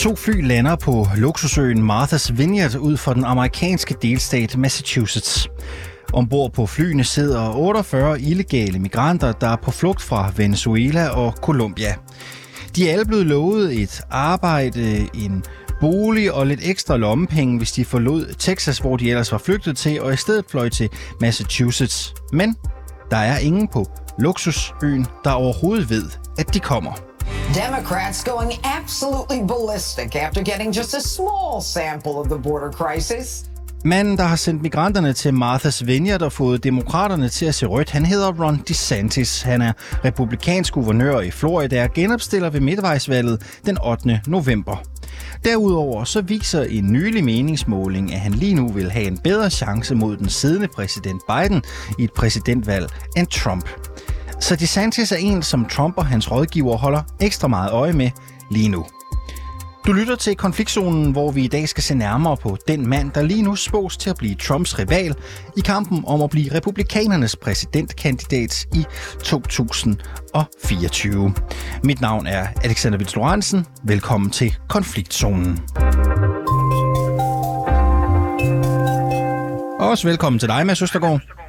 To fly lander på luksusøen Martha's Vineyard ud for den amerikanske delstat Massachusetts. Ombord på flyene sidder 48 illegale migranter, der er på flugt fra Venezuela og Colombia. De er alle blevet lovet et arbejde, en bolig og lidt ekstra lommepenge, hvis de forlod Texas, hvor de ellers var flygtet til, og i stedet fløj til Massachusetts. Men der er ingen på luksusøen, der overhovedet ved, at de kommer. Democrats going absolutely ballistic after getting just a small sample of the border crisis. Manden, der har sendt migranterne til Martha's Vineyard og fået demokraterne til at se rødt, han hedder Ron DeSantis. Han er republikansk guvernør i Florida og genopstiller ved midtvejsvalget den 8. november. Derudover så viser en nylig meningsmåling, at han lige nu vil have en bedre chance mod den siddende præsident Biden i et præsidentvalg end Trump. Så DeSantis er en, som Trump og hans rådgiver holder ekstra meget øje med lige nu. Du lytter til konfliktzonen, hvor vi i dag skal se nærmere på den mand, der lige nu spås til at blive Trumps rival i kampen om at blive republikanernes præsidentkandidat i 2024. Mit navn er Alexander Vils Lorentzen. Velkommen til konfliktzonen. Også velkommen til dig, Mads Østergaard.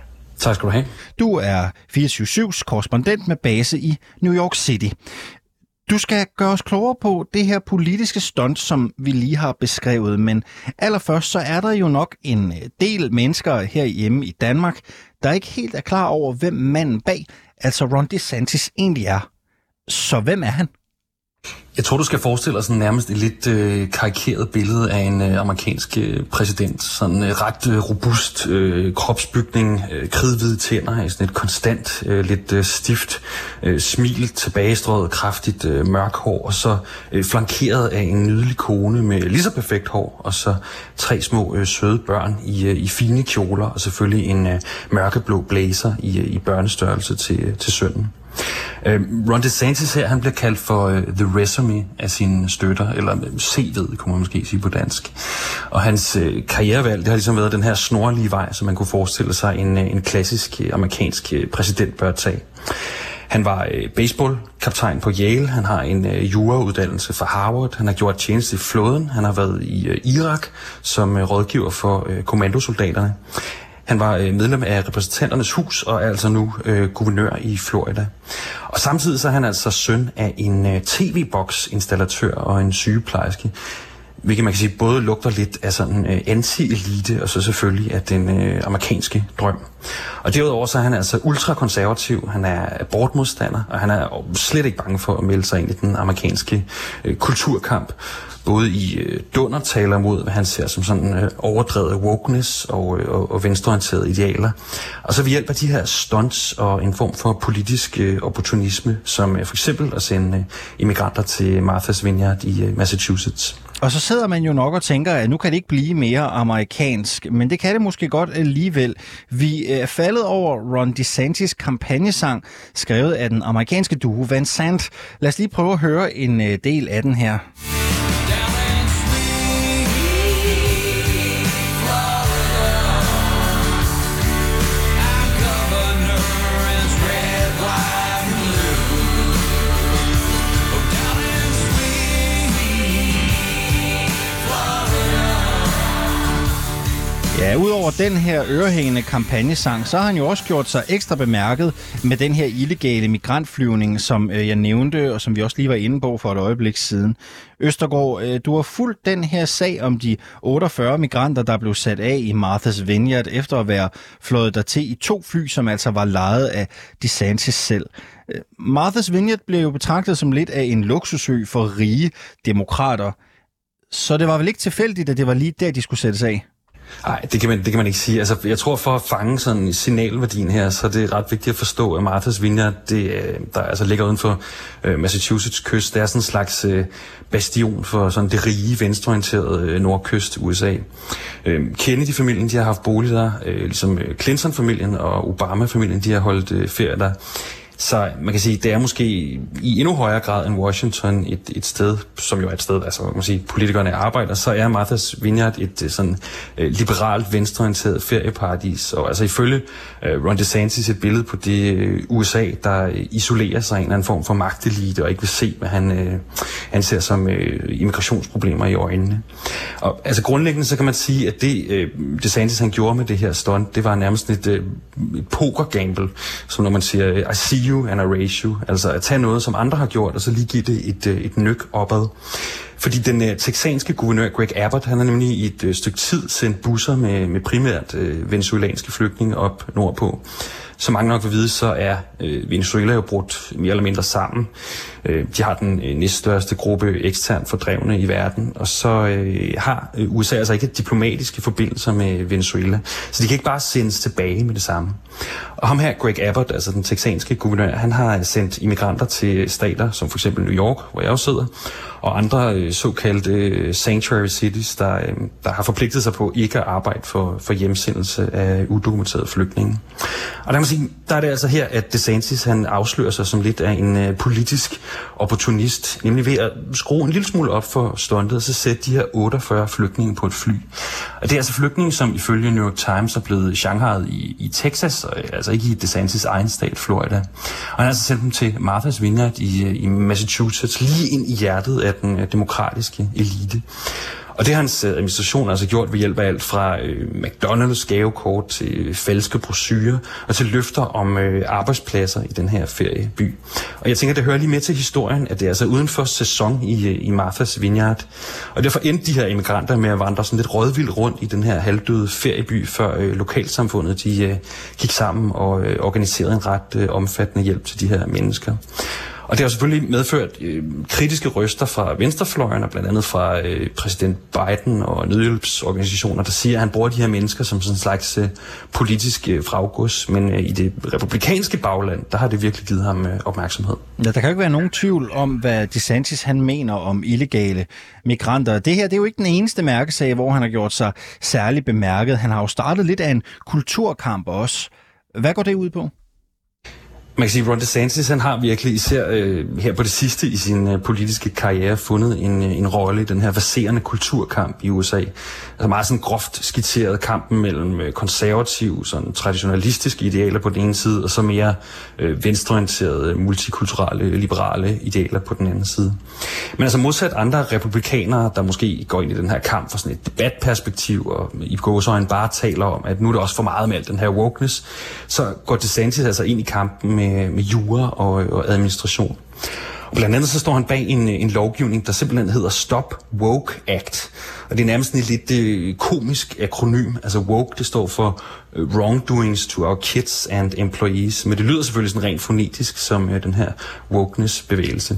Tak skal du have. Du er 24-7's korrespondent med base i New York City. Du skal gøre os klogere på det her politiske stunt, som vi lige har beskrevet, men allerførst så er der jo nok en øh, del mennesker herhjemme i Danmark, der ikke helt er klar over, hvem manden bag, altså Ron DeSantis, egentlig er. Så hvem er han? Jeg tror, du skal forestille dig sådan nærmest et lidt øh, karikeret billede af en øh, amerikansk øh, præsident. Sådan øh, ret øh, robust øh, kropsbygning, øh, kridhvide tænder, sådan et konstant, øh, lidt øh, stift øh, smil, tilbagestrøget, kraftigt øh, mørk hår, og så øh, flankeret af en nydelig kone med lige så perfekt hår, og så tre små øh, søde børn i, øh, i fine kjoler, og selvfølgelig en øh, mørkeblå blazer i, øh, i børnestørrelse til, øh, til sønnen. Øh, Ron DeSantis her, han bliver kaldt for uh, The Resume af sine støtter, eller øh, CV'et, kunne man måske sige på dansk. Og hans uh, karrierevalg, det har ligesom været den her snorlige vej, som man kunne forestille sig en, uh, en klassisk uh, amerikansk uh, præsident bør tage. Han var øh, baseballkaptajn på Yale, han har en øh, jurauddannelse fra Harvard, han har gjort tjeneste i flåden, han har været i øh, Irak som øh, rådgiver for øh, kommandosoldaterne. Han var øh, medlem af repræsentanternes hus og er altså nu øh, guvernør i Florida. Og samtidig så er han altså søn af en øh, tv-boksinstallatør og en sygeplejerske. Hvilket man kan sige både lugter lidt af sådan øh, anti-elite, og så selvfølgelig af den øh, amerikanske drøm. Og derudover så er han altså ultrakonservativ, han er abortmodstander, og han er slet ikke bange for at melde sig ind i den amerikanske øh, kulturkamp både i øh, dundertaler mod, hvad han ser som sådan øh, overdrevet wokeness og, øh, og, og venstreorienterede idealer. Og så ved hjælp af de her stunts og en form for politisk øh, opportunisme, som øh, for eksempel at sende øh, immigranter til Martha's Vineyard i øh, Massachusetts. Og så sidder man jo nok og tænker, at nu kan det ikke blive mere amerikansk, men det kan det måske godt alligevel. Vi er faldet over Ron DeSantis kampagnesang, skrevet af den amerikanske duo Van Sant. Lad os lige prøve at høre en øh, del af den her. Ja, udover den her ørehængende kampagnesang, så har han jo også gjort sig ekstra bemærket med den her illegale migrantflyvning, som øh, jeg nævnte, og som vi også lige var inde på for et øjeblik siden. Østergaard, øh, du har fulgt den her sag om de 48 migranter, der blev sat af i Martha's Vineyard, efter at være flået der til i to fly, som altså var lejet af DeSantis selv. Øh, Martha's Vineyard blev jo betragtet som lidt af en luksusø for rige demokrater. Så det var vel ikke tilfældigt, at det var lige der, de skulle sættes af? Nej, det kan man, det kan man ikke sige. Altså, jeg tror, for at fange sådan signalværdien her, så er det ret vigtigt at forstå, at Martha's Vineyard, det, øh, der altså ligger uden for øh, Massachusetts kyst, det er sådan en slags øh, bastion for sådan det rige, venstreorienterede øh, nordkyst USA. Øh, Kennedy-familien, de har haft bolig der, øh, ligesom øh, Clinton-familien og Obama-familien, de har holdt øh, ferie der så man kan sige, det er måske i endnu højere grad end Washington et, et sted, som jo er et sted, altså man kan sige, politikerne arbejder, så er Martha's Vineyard et øh, sådan øh, liberalt, venstreorienteret ferieparadis. Og altså ifølge øh, Ron DeSantis et billede på det USA, der isolerer sig en eller anden form for magtelite og ikke vil se, hvad han, han ser som immigrationsproblemer i øjnene. Og altså grundlæggende så kan man sige, at det DeSantis han gjorde med det her stunt, det var nærmest et, et poker-gamble, som når man siger, I see you and I you. Altså at tage noget, som andre har gjort, og så lige give det et, øh, et nyk opad. Fordi den øh, texanske guvernør Greg Abbott, han har nemlig i et øh, stykke tid sendt busser med, med primært øh, venezuelanske flygtninge op nordpå. Som mange nok vil vide, så er øh, Venezuela jo brudt mere eller mindre sammen. Øh, de har den øh, næststørste gruppe eksternt fordrevne i verden, og så øh, har øh, USA altså ikke diplomatiske forbindelser med Venezuela, så de kan ikke bare sendes tilbage med det samme. Og ham her, Greg Abbott, altså den texanske guvernør, han har sendt immigranter til stater som for eksempel New York, hvor jeg også sidder, og andre øh, øh, såkaldte øh, sanctuary cities, der, øh, der har forpligtet sig på ikke at arbejde for, for hjemsendelse af udokumenterede flygtninge. Og der, man sige, der er det altså her, at DeSantis han afslører sig som lidt af en øh, politisk opportunist, nemlig ved at skrue en lille smule op for stuntet, og så sætte de her 48 flygtninge på et fly. Og det er altså flygtninge, som ifølge New York Times er blevet shanghajet i, i Texas, øh, altså ikke i DeSantis egen stat, Florida. Og han har altså sendt dem til Martha's Vineyard i, øh, i Massachusetts, lige ind i hjertet af den øh, demokratiske demokratiske elite. Og det har hans øh, administration altså gjort ved hjælp af alt fra øh, McDonald's gavekort til øh, falske brosyrer og til løfter om øh, arbejdspladser i den her ferieby. Og jeg tænker, det hører lige med til historien, at det er altså uden for sæson i, øh, i Marthas Vineyard. Og derfor endte de her immigranter med at vandre sådan lidt rådvildt rundt i den her halvdøde ferieby, før øh, lokalsamfundet de, øh, gik sammen og øh, organiserede en ret øh, omfattende hjælp til de her mennesker. Og det har selvfølgelig medført øh, kritiske røster fra venstrefløjen, og blandt andet fra øh, præsident Biden og nødhjælpsorganisationer, der siger, at han bruger de her mennesker som sådan en slags øh, politisk øh, fraggods. Men øh, i det republikanske bagland, der har det virkelig givet ham øh, opmærksomhed. Ja, der kan ikke være nogen tvivl om, hvad DeSantis han mener om illegale migranter. Det her det er jo ikke den eneste mærkesag, hvor han har gjort sig særligt bemærket. Han har jo startet lidt af en kulturkamp også. Hvad går det ud på? Man kan sige, at Ron DeSantis han har virkelig især øh, her på det sidste i sin øh, politiske karriere fundet en, øh, en rolle i den her verserende kulturkamp i USA. Altså meget sådan groft skitseret kampen mellem øh, konservative, sådan traditionalistiske idealer på den ene side, og så mere øh, venstreorienterede, øh, multikulturelle, liberale idealer på den anden side. Men altså modsat andre republikanere, der måske går ind i den her kamp for sådan et debatperspektiv, og i gåsøjne bare taler om, at nu er det også for meget med alt den her wokeness, så går DeSantis altså ind i kampen med, med jura og, og administration. Og blandt andet så står han bag en, en lovgivning, der simpelthen hedder Stop Woke Act. Og det er nærmest en lidt øh, komisk akronym. Altså woke, det står for Øh, wrongdoings to our kids and employees. Men det lyder selvfølgelig sådan rent fonetisk som øh, den her wokeness-bevægelse.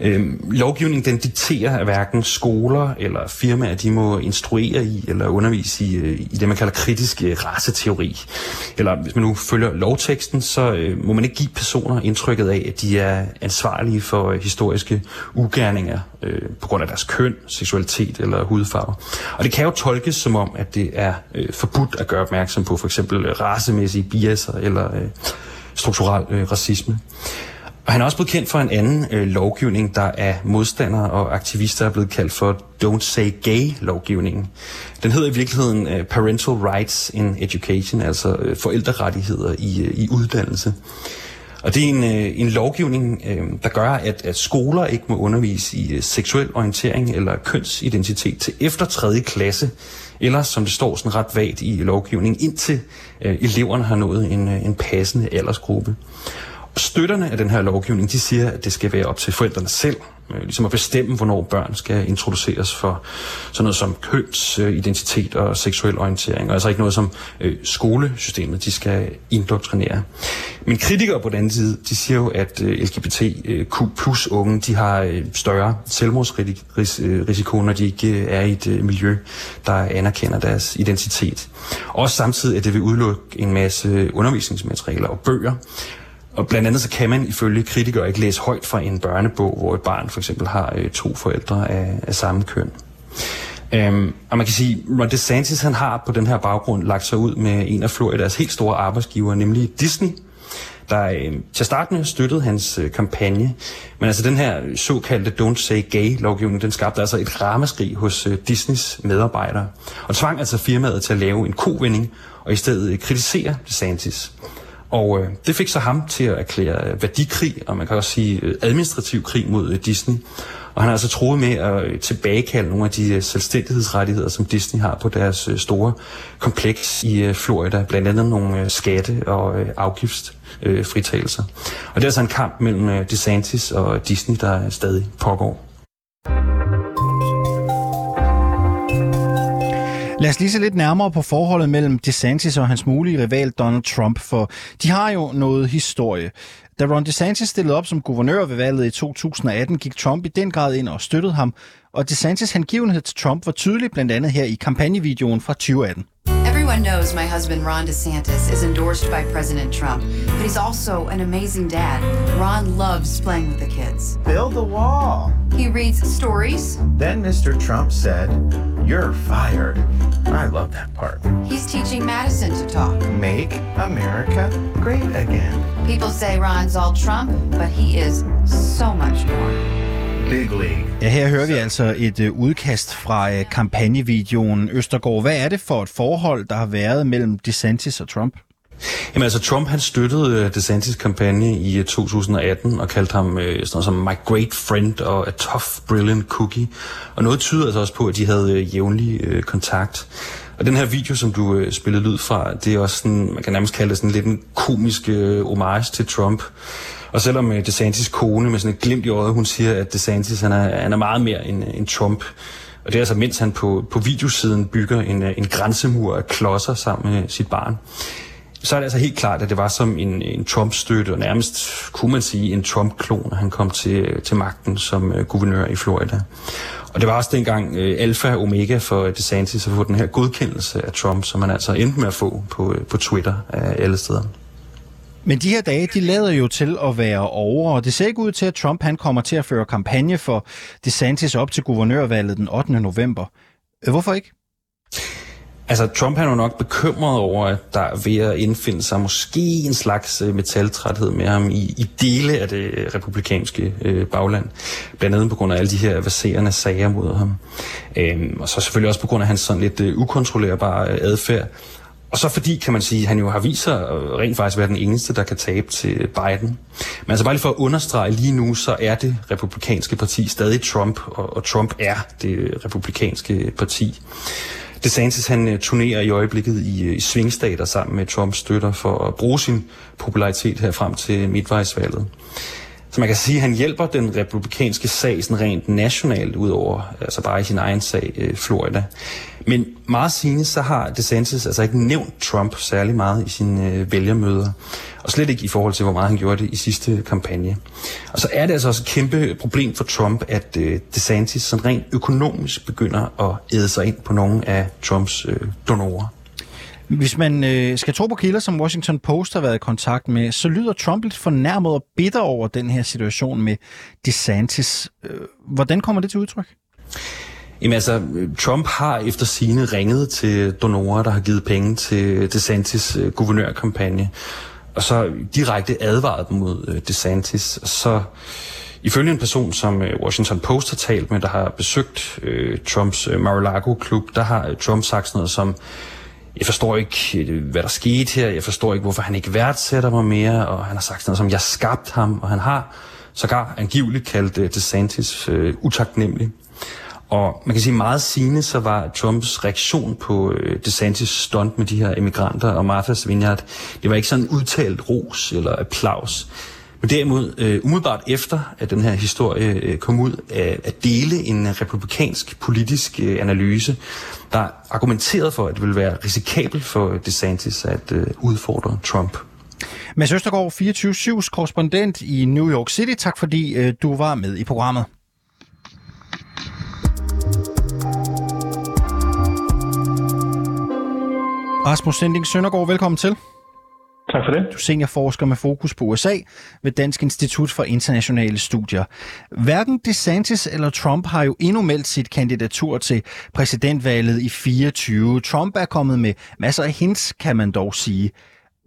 Øhm, lovgivningen den dikterer, at hverken skoler eller firmaer, de må instruere i eller undervise i, øh, i det, man kalder kritisk øh, raceteori. Eller hvis man nu følger lovteksten, så øh, må man ikke give personer indtrykket af, at de er ansvarlige for øh, historiske ugerninger øh, på grund af deres køn, seksualitet eller hudfarve. Og det kan jo tolkes som om, at det er øh, forbudt at gøre opmærksom på for eksempel øh, racemæssige biaser eller øh, strukturel øh, racisme. Og han er også blevet kendt for en anden øh, lovgivning, der er modstandere og aktivister er blevet kaldt for Don't Say Gay-lovgivningen. Den hedder i virkeligheden øh, Parental Rights in Education, altså øh, forældrerettigheder i, øh, i uddannelse. Og det er en, øh, en lovgivning, øh, der gør, at, at skoler ikke må undervise i øh, seksuel orientering eller kønsidentitet til efter 3. klasse, eller som det står sådan ret vagt i lovgivningen, indtil øh, eleverne har nået en, øh, en passende aldersgruppe. Støtterne af den her lovgivning, de siger, at det skal være op til forældrene selv øh, ligesom at bestemme, hvornår børn skal introduceres for sådan noget som kønsidentitet og seksuel orientering, og altså ikke noget som øh, skolesystemet, de skal indoktrinere. Men kritikere på den anden side, de siger jo, at øh, LGBTQ øh, plus unge, de har øh, større selvmordsrisiko, når de ikke øh, er i et øh, miljø, der anerkender deres identitet. Også samtidig, at det vil udelukke en masse øh, undervisningsmaterialer og bøger, og blandt andet så kan man ifølge kritikere ikke læse højt fra en børnebog, hvor et barn for eksempel har øh, to forældre af, af samme køn. Øhm, og man kan sige, Ron DeSantis han har på den her baggrund lagt sig ud med en af Floridas helt store arbejdsgiver, nemlig Disney, der øh, til starten støttede hans øh, kampagne. Men altså den her såkaldte Don't Say Gay-lovgivning, den skabte altså et ramaskrig hos øh, Disneys medarbejdere, og tvang altså firmaet til at lave en kovending og i stedet øh, kritisere DeSantis. Og øh, det fik så ham til at erklære øh, værdikrig, og man kan også sige øh, administrativ krig mod øh, Disney. Og han har altså troet med at øh, tilbagekalde nogle af de selvstændighedsrettigheder, som Disney har på deres store kompleks i Florida. Blandt andet nogle skatte- og afgiftsfritagelser. Og det er altså en kamp mellem DeSantis og Disney, der stadig pågår. Lad os lige se lidt nærmere på forholdet mellem DeSantis og hans mulige rival Donald Trump, for de har jo noget historie. Da Ron DeSantis stillede op som guvernør ved valget i 2018, gik Trump i den grad ind og støttede ham, og DeSantis hengivenhed til Trump var tydelig blandt andet her i kampagnevideoen fra 2018. Everyone knows my husband Ron DeSantis is endorsed by President Trump, but he's also an amazing dad. Ron loves playing with the kids. Build the wall. He reads stories. Then Mr. Trump said, You're fired. I love that part. He's teaching Madison to talk. Make America great again. People say Ron's all Trump, but he is so much more. Big League. Ja, her hører vi altså et uh, udkast fra uh, kampagnevideoen Østergaard. Hvad er det for et forhold, der har været mellem DeSantis og Trump? Jamen altså, Trump han støttede uh, DeSantis kampagne i uh, 2018 og kaldte ham sådan noget som my great friend og a tough, brilliant cookie. Og noget tyder altså også på, at de havde jævnlig kontakt. Og den her video, som du spillede lyd fra, det er også sådan, man kan nærmest kalde det sådan lidt en komisk homage til Trump. Og selvom uh, DeSantis kone med sådan et glimt i øjet, hun siger, at DeSantis han er, han er meget mere end, end Trump. Og det er altså, mens han på, på videosiden bygger en, øh, en grænsemur af klodser sammen med sit barn. Så er det altså helt klart, at det var som en, en Trump-støtte, og nærmest kunne man sige en Trump-klon, han kom til, til magten som uh, guvernør i Florida. Og det var også dengang uh, alfa og omega for DeSantis at få den her godkendelse af Trump, som man altså endte med at få på, på Twitter af alle steder. Men de her dage, de lader jo til at være over, og det ser ikke ud til, at Trump han kommer til at føre kampagne for DeSantis op til guvernørvalget den 8. november. Øh, hvorfor ikke? Altså, Trump han er jo nok bekymret over, at der er ved at indfinde sig måske en slags øh, metaltræthed med ham i, i dele af det øh, republikanske øh, bagland. Blandt andet på grund af alle de her verserende sager mod ham. Øhm, og så selvfølgelig også på grund af hans sådan lidt øh, ukontrollerbare øh, adfærd. Og så fordi, kan man sige, han jo har vist sig øh, rent faktisk være den eneste, der kan tabe til Biden. Men altså bare lige for at understrege lige nu, så er det republikanske parti stadig Trump, og, og Trump er det republikanske parti. DeSantis han øh, turnerer i øjeblikket i, øh, i svingstater sammen med Trumps støtter for at bruge sin popularitet her frem til midtvejsvalget. Så man kan sige, at han hjælper den republikanske sag sådan rent nationalt, udover altså bare i sin egen sag, øh, Florida. Men meget sigende, så har DeSantis altså ikke nævnt Trump særlig meget i sine øh, vælgermøder. Og slet ikke i forhold til, hvor meget han gjorde det i sidste kampagne. Og så er det altså også et kæmpe problem for Trump, at øh, DeSantis sådan rent økonomisk begynder at æde sig ind på nogle af Trumps øh, donorer. Hvis man øh, skal tro på kilder, som Washington Post har været i kontakt med, så lyder Trump lidt fornærmet og bitter over den her situation med DeSantis. Øh, hvordan kommer det til udtryk? Jamen altså, Trump har efter sine ringet til donorer, der har givet penge til DeSantis øh, guvernørkampagne, og så direkte advaret dem mod øh, DeSantis. Så ifølge en person, som Washington Post har talt med, der har besøgt øh, Trumps Mar-a-Lago-klub, der har Trump sagt sådan noget som, jeg forstår ikke, øh, hvad der skete her, jeg forstår ikke, hvorfor han ikke værdsætter mig mere, og han har sagt sådan noget som, jeg skabte ham, og han har sågar angiveligt kaldt uh, DeSantis uh, utaknemmelig. Og man kan sige meget sigende, så var Trumps reaktion på uh, DeSantis stunt med de her emigranter og Martha's Vineyard, det var ikke sådan udtalt ros eller applaus. Men derimod, øh, umiddelbart efter, at den her historie øh, kom ud, at, at dele en republikansk politisk øh, analyse, der argumenterede for, at det ville være risikabelt for DeSantis at øh, udfordre Trump. Mads Østergaard, 24-7's korrespondent i New York City. Tak fordi øh, du var med i programmet. Rasmus Sending Søndergaard, velkommen til. Tak for det. Du seniorforsker med fokus på USA ved Dansk Institut for Internationale Studier. Hverken DeSantis eller Trump har jo endnu meldt sit kandidatur til præsidentvalget i 24. Trump er kommet med masser af hints, kan man dog sige.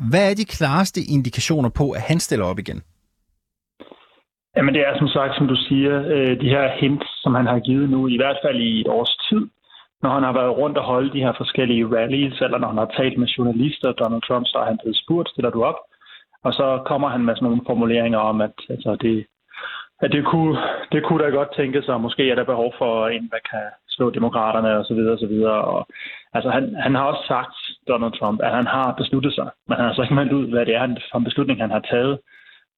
Hvad er de klareste indikationer på, at han stiller op igen? Jamen det er som sagt, som du siger, øh, de her hints, som han har givet nu, i hvert fald i et års tid, når han har været rundt og holde de her forskellige rallies, eller når han har talt med journalister, Donald Trump, så har han blevet spurgt, stiller du op? Og så kommer han med sådan nogle formuleringer om, at altså, det, at det, kunne, det kunne da godt tænke sig, måske er der behov for en, der kan slå demokraterne og så videre og så videre. Og, altså han, han har også sagt, Donald Trump, at han har besluttet sig, men han har så ikke meldt ud, hvad det er for en beslutning, han har taget.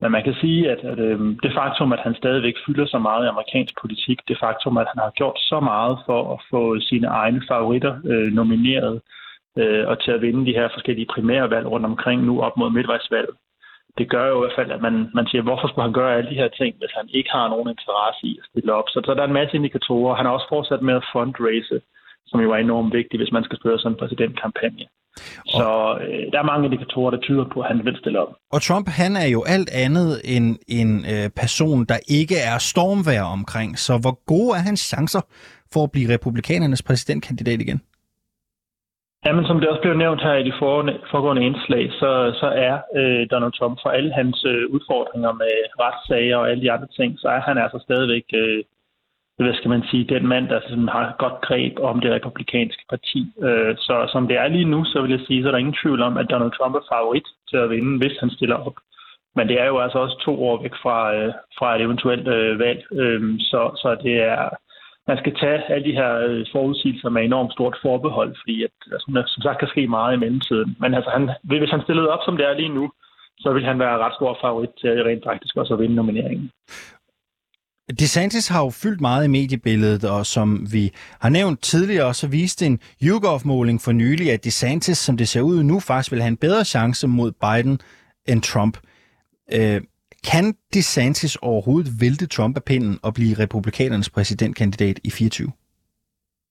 Men man kan sige, at, at øh, det faktum, at han stadigvæk fylder så meget i amerikansk politik, det faktum, at han har gjort så meget for at få sine egne favoritter øh, nomineret øh, og til at vinde de her forskellige primærvalg rundt omkring nu op mod midtvejsvalget, det gør jo i hvert fald, at man, man siger, hvorfor skulle han gøre alle de her ting, hvis han ikke har nogen interesse i at stille op. Så, så der er en masse indikatorer. Han har også fortsat med at fundraise, som jo er enormt vigtigt, hvis man skal spørge sådan en præsidentkampagne. Så øh, der er mange indikatorer, der tyder på, at han vil stille op. Og Trump, han er jo alt andet end en øh, person, der ikke er stormvær omkring. Så hvor gode er hans chancer for at blive republikanernes præsidentkandidat igen? Jamen, som det også blev nævnt her i de foregående indslag, så, så er øh, Donald Trump for alle hans øh, udfordringer med retssager og alle de andre ting, så er han altså stadigvæk, øh, hvad skal man sige, den mand, der sådan, har godt greb om det republikanske parti. Øh, så som det er lige nu, så vil jeg sige, så er der ingen tvivl om, at Donald Trump er favorit til at vinde, hvis han stiller op. Men det er jo altså også to år væk fra, øh, fra et eventuelt øh, valg, øh, så, så det er man skal tage alle de her øh, forudsigelser med enormt stort forbehold, fordi at, altså, som sagt kan ske meget i mellemtiden. Men altså, han, hvis han stillede op, som det er lige nu, så vil han være ret stor favorit til rent faktisk også at vinde nomineringen. DeSantis har jo fyldt meget i mediebilledet, og som vi har nævnt tidligere, så viste en YouGov-måling for nylig, at DeSantis, som det ser ud nu, faktisk vil have en bedre chance mod Biden end Trump. Øh, kan DeSantis overhovedet vælte Trump af pinden og blive republikanernes præsidentkandidat i 24?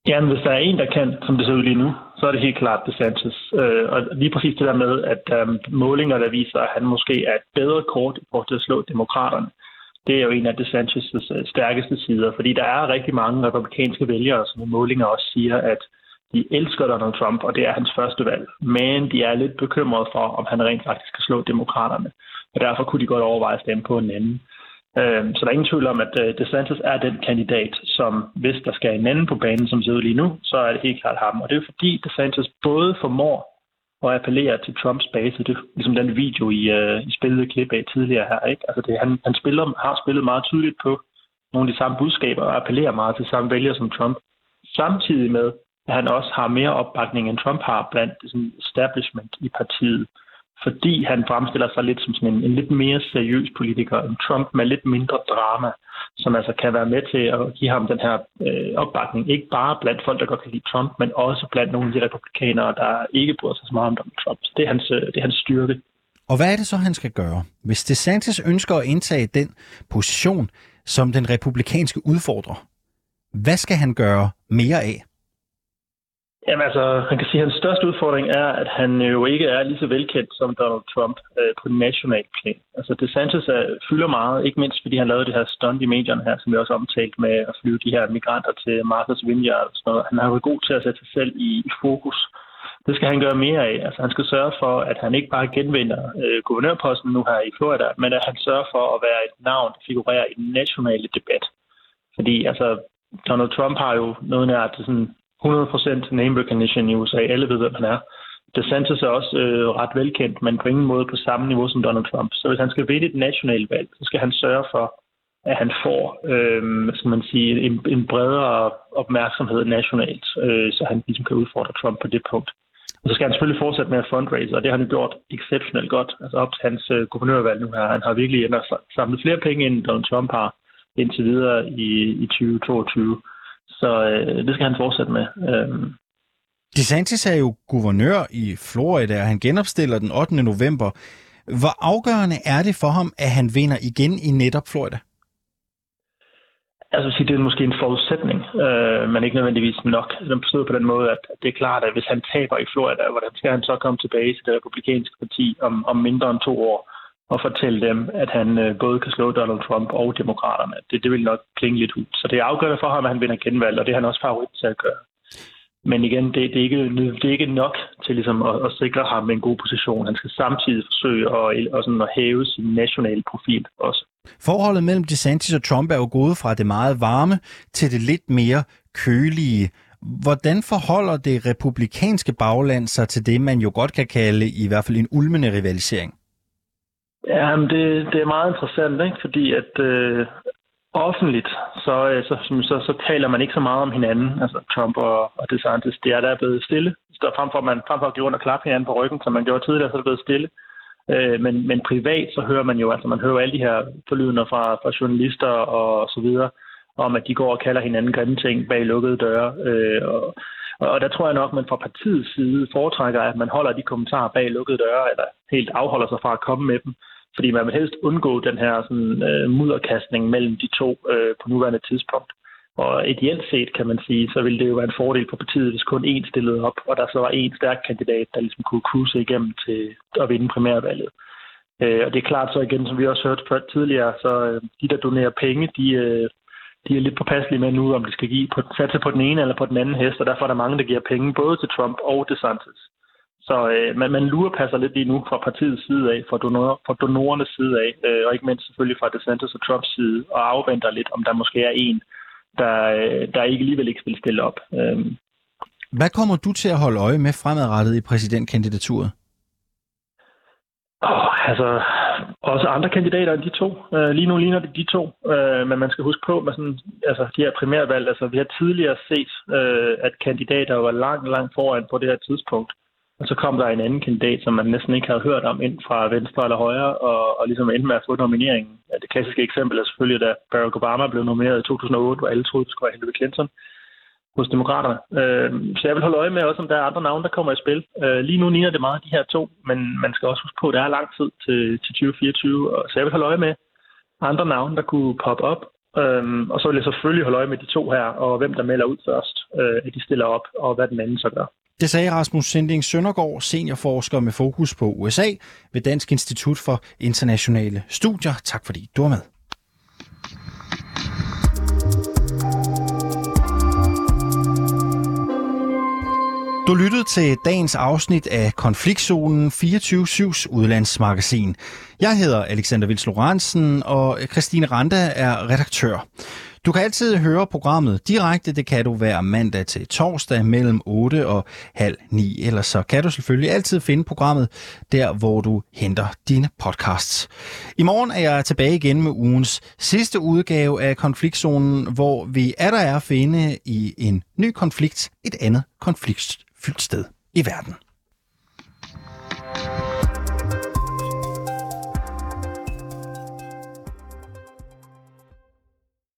Jamen, hvis der er en, der kan, som det ser ud lige nu, så er det helt klart DeSantis. Øh, og lige præcis det der med, at der er målinger, der viser, at han måske er et bedre kort i forhold til at slå demokraterne, det er jo en af DeSantis' stærkeste sider, fordi der er rigtig mange republikanske vælgere, som målinger også siger, at de elsker Donald Trump, og det er hans første valg. Men de er lidt bekymrede for, om han rent faktisk kan slå demokraterne og derfor kunne de godt overveje at stemme på en anden. Øhm, så der er ingen tvivl om, at øh, DeSantis er den kandidat, som hvis der skal en anden på banen, som sidder lige nu, så er det helt klart ham. Og det er fordi DeSantis både formår og appellerer til Trumps base. Det er ligesom den video, I, uh, I spillede klip af tidligere her. Ikke? Altså det, han, han spiller, har spillet meget tydeligt på nogle af de samme budskaber og appellerer meget til samme vælger som Trump. Samtidig med, at han også har mere opbakning, end Trump har blandt sådan, establishment i partiet fordi han fremstiller sig lidt som sådan en, en lidt mere seriøs politiker end Trump med lidt mindre drama, som altså kan være med til at give ham den her øh, opbakning, ikke bare blandt folk, der godt kan lide Trump, men også blandt nogle af de republikanere, der ikke bryder sig så meget om Donald Trump. Så det er hans, øh, det er hans styrke. Og hvad er det så, han skal gøre? Hvis DeSantis ønsker at indtage den position som den republikanske udfordrer, hvad skal han gøre mere af? Jamen altså, man kan sige, at hans største udfordring er, at han jo ikke er lige så velkendt som Donald Trump øh, på national plan. Altså DeSantis er, øh, fylder meget, ikke mindst fordi han lavede det her stunt i medierne her, som vi også omtalt med at flyve de her migranter til Martha's Vineyard og sådan noget. Han har været god til at sætte sig selv i, i fokus. Det skal han gøre mere af. Altså han skal sørge for, at han ikke bare genvinder øh, guvernørposten nu her i Florida, men at han sørger for at være et navn, der figurerer i den nationale debat. Fordi altså, Donald Trump har jo noget nær sådan 100% name recognition i USA. Alle ved, hvem han er. DeSantis er også øh, ret velkendt, men på ingen måde på samme niveau som Donald Trump. Så hvis han skal vinde et nationalt valg, så skal han sørge for, at han får øh, skal man sige, en, en bredere opmærksomhed nationalt, øh, så han ligesom kan udfordre Trump på det punkt. Og så skal han selvfølgelig fortsætte med at fundraise, og det har han gjort exceptionelt godt. Altså op til hans øh, guvernørvalg nu her. Han har virkelig samlet flere penge, end Donald Trump har indtil videre i, i 2022. Så øh, det skal han fortsætte med. Øh. DeSantis er jo guvernør i Florida, og han genopstiller den 8. november. Hvor afgørende er det for ham, at han vinder igen i netop Florida? Altså, det er måske en forudsætning, øh, men ikke nødvendigvis nok. Den betyder på den måde, at det er klart, at hvis han taber i Florida, hvordan skal han så komme tilbage til det republikanske parti om, om mindre end to år? Og fortælle dem, at han øh, både kan slå Donald Trump og demokraterne. Det, det vil nok klinge lidt ud. Så det er afgørende for ham, at han vinder genvalg, og det er han også favorit til at gøre. Men igen, det, det, er ikke, det er ikke nok til ligesom at, at sikre ham en god position. Han skal samtidig forsøge at, at, sådan at hæve sin nationale profil også. Forholdet mellem DeSantis og Trump er jo gået fra det meget varme til det lidt mere kølige. Hvordan forholder det republikanske bagland sig til det, man jo godt kan kalde i hvert fald en ulmende rivalisering? Ja, men det, det er meget interessant, ikke? fordi at øh, offentligt, så, øh, så, så, så taler man ikke så meget om hinanden, altså Trump og, og DeSantis. Det er der blevet stille. Så frem for, man frem for at give rundt og klappe hinanden på ryggen, som man gjorde tidligere, så er det blevet stille. Øh, men, men privat, så hører man jo, altså man hører alle de her forlydende fra, fra journalister og så videre, om at de går og kalder hinanden grimme ting bag lukkede døre. Øh, og, og der tror jeg nok, at man fra partiets side foretrækker, at man holder de kommentarer bag lukkede døre, eller helt afholder sig fra at komme med dem. Fordi man vil helst undgå den her sådan, øh, mudderkastning mellem de to øh, på nuværende tidspunkt. Og ideelt set, kan man sige, så ville det jo være en fordel for partiet, hvis kun én stillede op, og der så var én stærk kandidat, der ligesom kunne cruise igennem til at vinde primærvalget. Øh, og det er klart så igen, som vi også hørt før tidligere, så øh, de, der donerer penge, de, øh, de er lidt påpasselige med nu, om de skal give på, satse på den ene eller på den anden hest, og derfor er der mange, der giver penge både til Trump og DeSantis. Så øh, man, man passer lidt lige nu fra partiets side af, fra, donor, fra donorernes side af, øh, og ikke mindst selvfølgelig fra DeSantis og Trumps side, og afventer lidt, om der måske er en, der, øh, der ikke alligevel ikke vil stille op. Øh. Hvad kommer du til at holde øje med fremadrettet i præsidentkandidaturet? Oh, altså, også andre kandidater end de to. Uh, lige nu ligner det de to, uh, men man skal huske på, med sådan, altså, de her primærvalg, altså vi har tidligere set, uh, at kandidater var langt, langt foran på det her tidspunkt. Og så kom der en anden kandidat, som man næsten ikke havde hørt om ind fra venstre eller højre, og, og ligesom endte med at få nomineringen. Det klassiske eksempel er selvfølgelig, da Barack Obama blev nomineret i 2008, hvor alle troede, det skulle være Hillary Clinton hos demokraterne. Øh, så jeg vil holde øje med også, om der er andre navne, der kommer i spil. Øh, lige nu ligner det meget de her to, men man skal også huske på, at der er lang tid til, til 2024. og, Så jeg vil holde øje med andre navne, der kunne poppe op. Øh, og så vil jeg selvfølgelig holde øje med de to her, og hvem der melder ud først, øh, at de stiller op, og hvad den anden så gør. Det sagde Rasmus Sending Søndergaard, seniorforsker med fokus på USA ved Dansk Institut for Internationale Studier. Tak fordi du var med. Du lyttede til dagens afsnit af Konfliktzonen 24-7's udlandsmagasin. Jeg hedder Alexander Vils Lorentzen, og Christine Randa er redaktør. Du kan altid høre programmet direkte. Det kan du hver mandag til torsdag mellem 8 og halv 9. Ellers så kan du selvfølgelig altid finde programmet der, hvor du henter dine podcasts. I morgen er jeg tilbage igen med ugens sidste udgave af Konfliktzonen, hvor vi er der er at finde i en ny konflikt et andet konfliktfyldt sted i verden.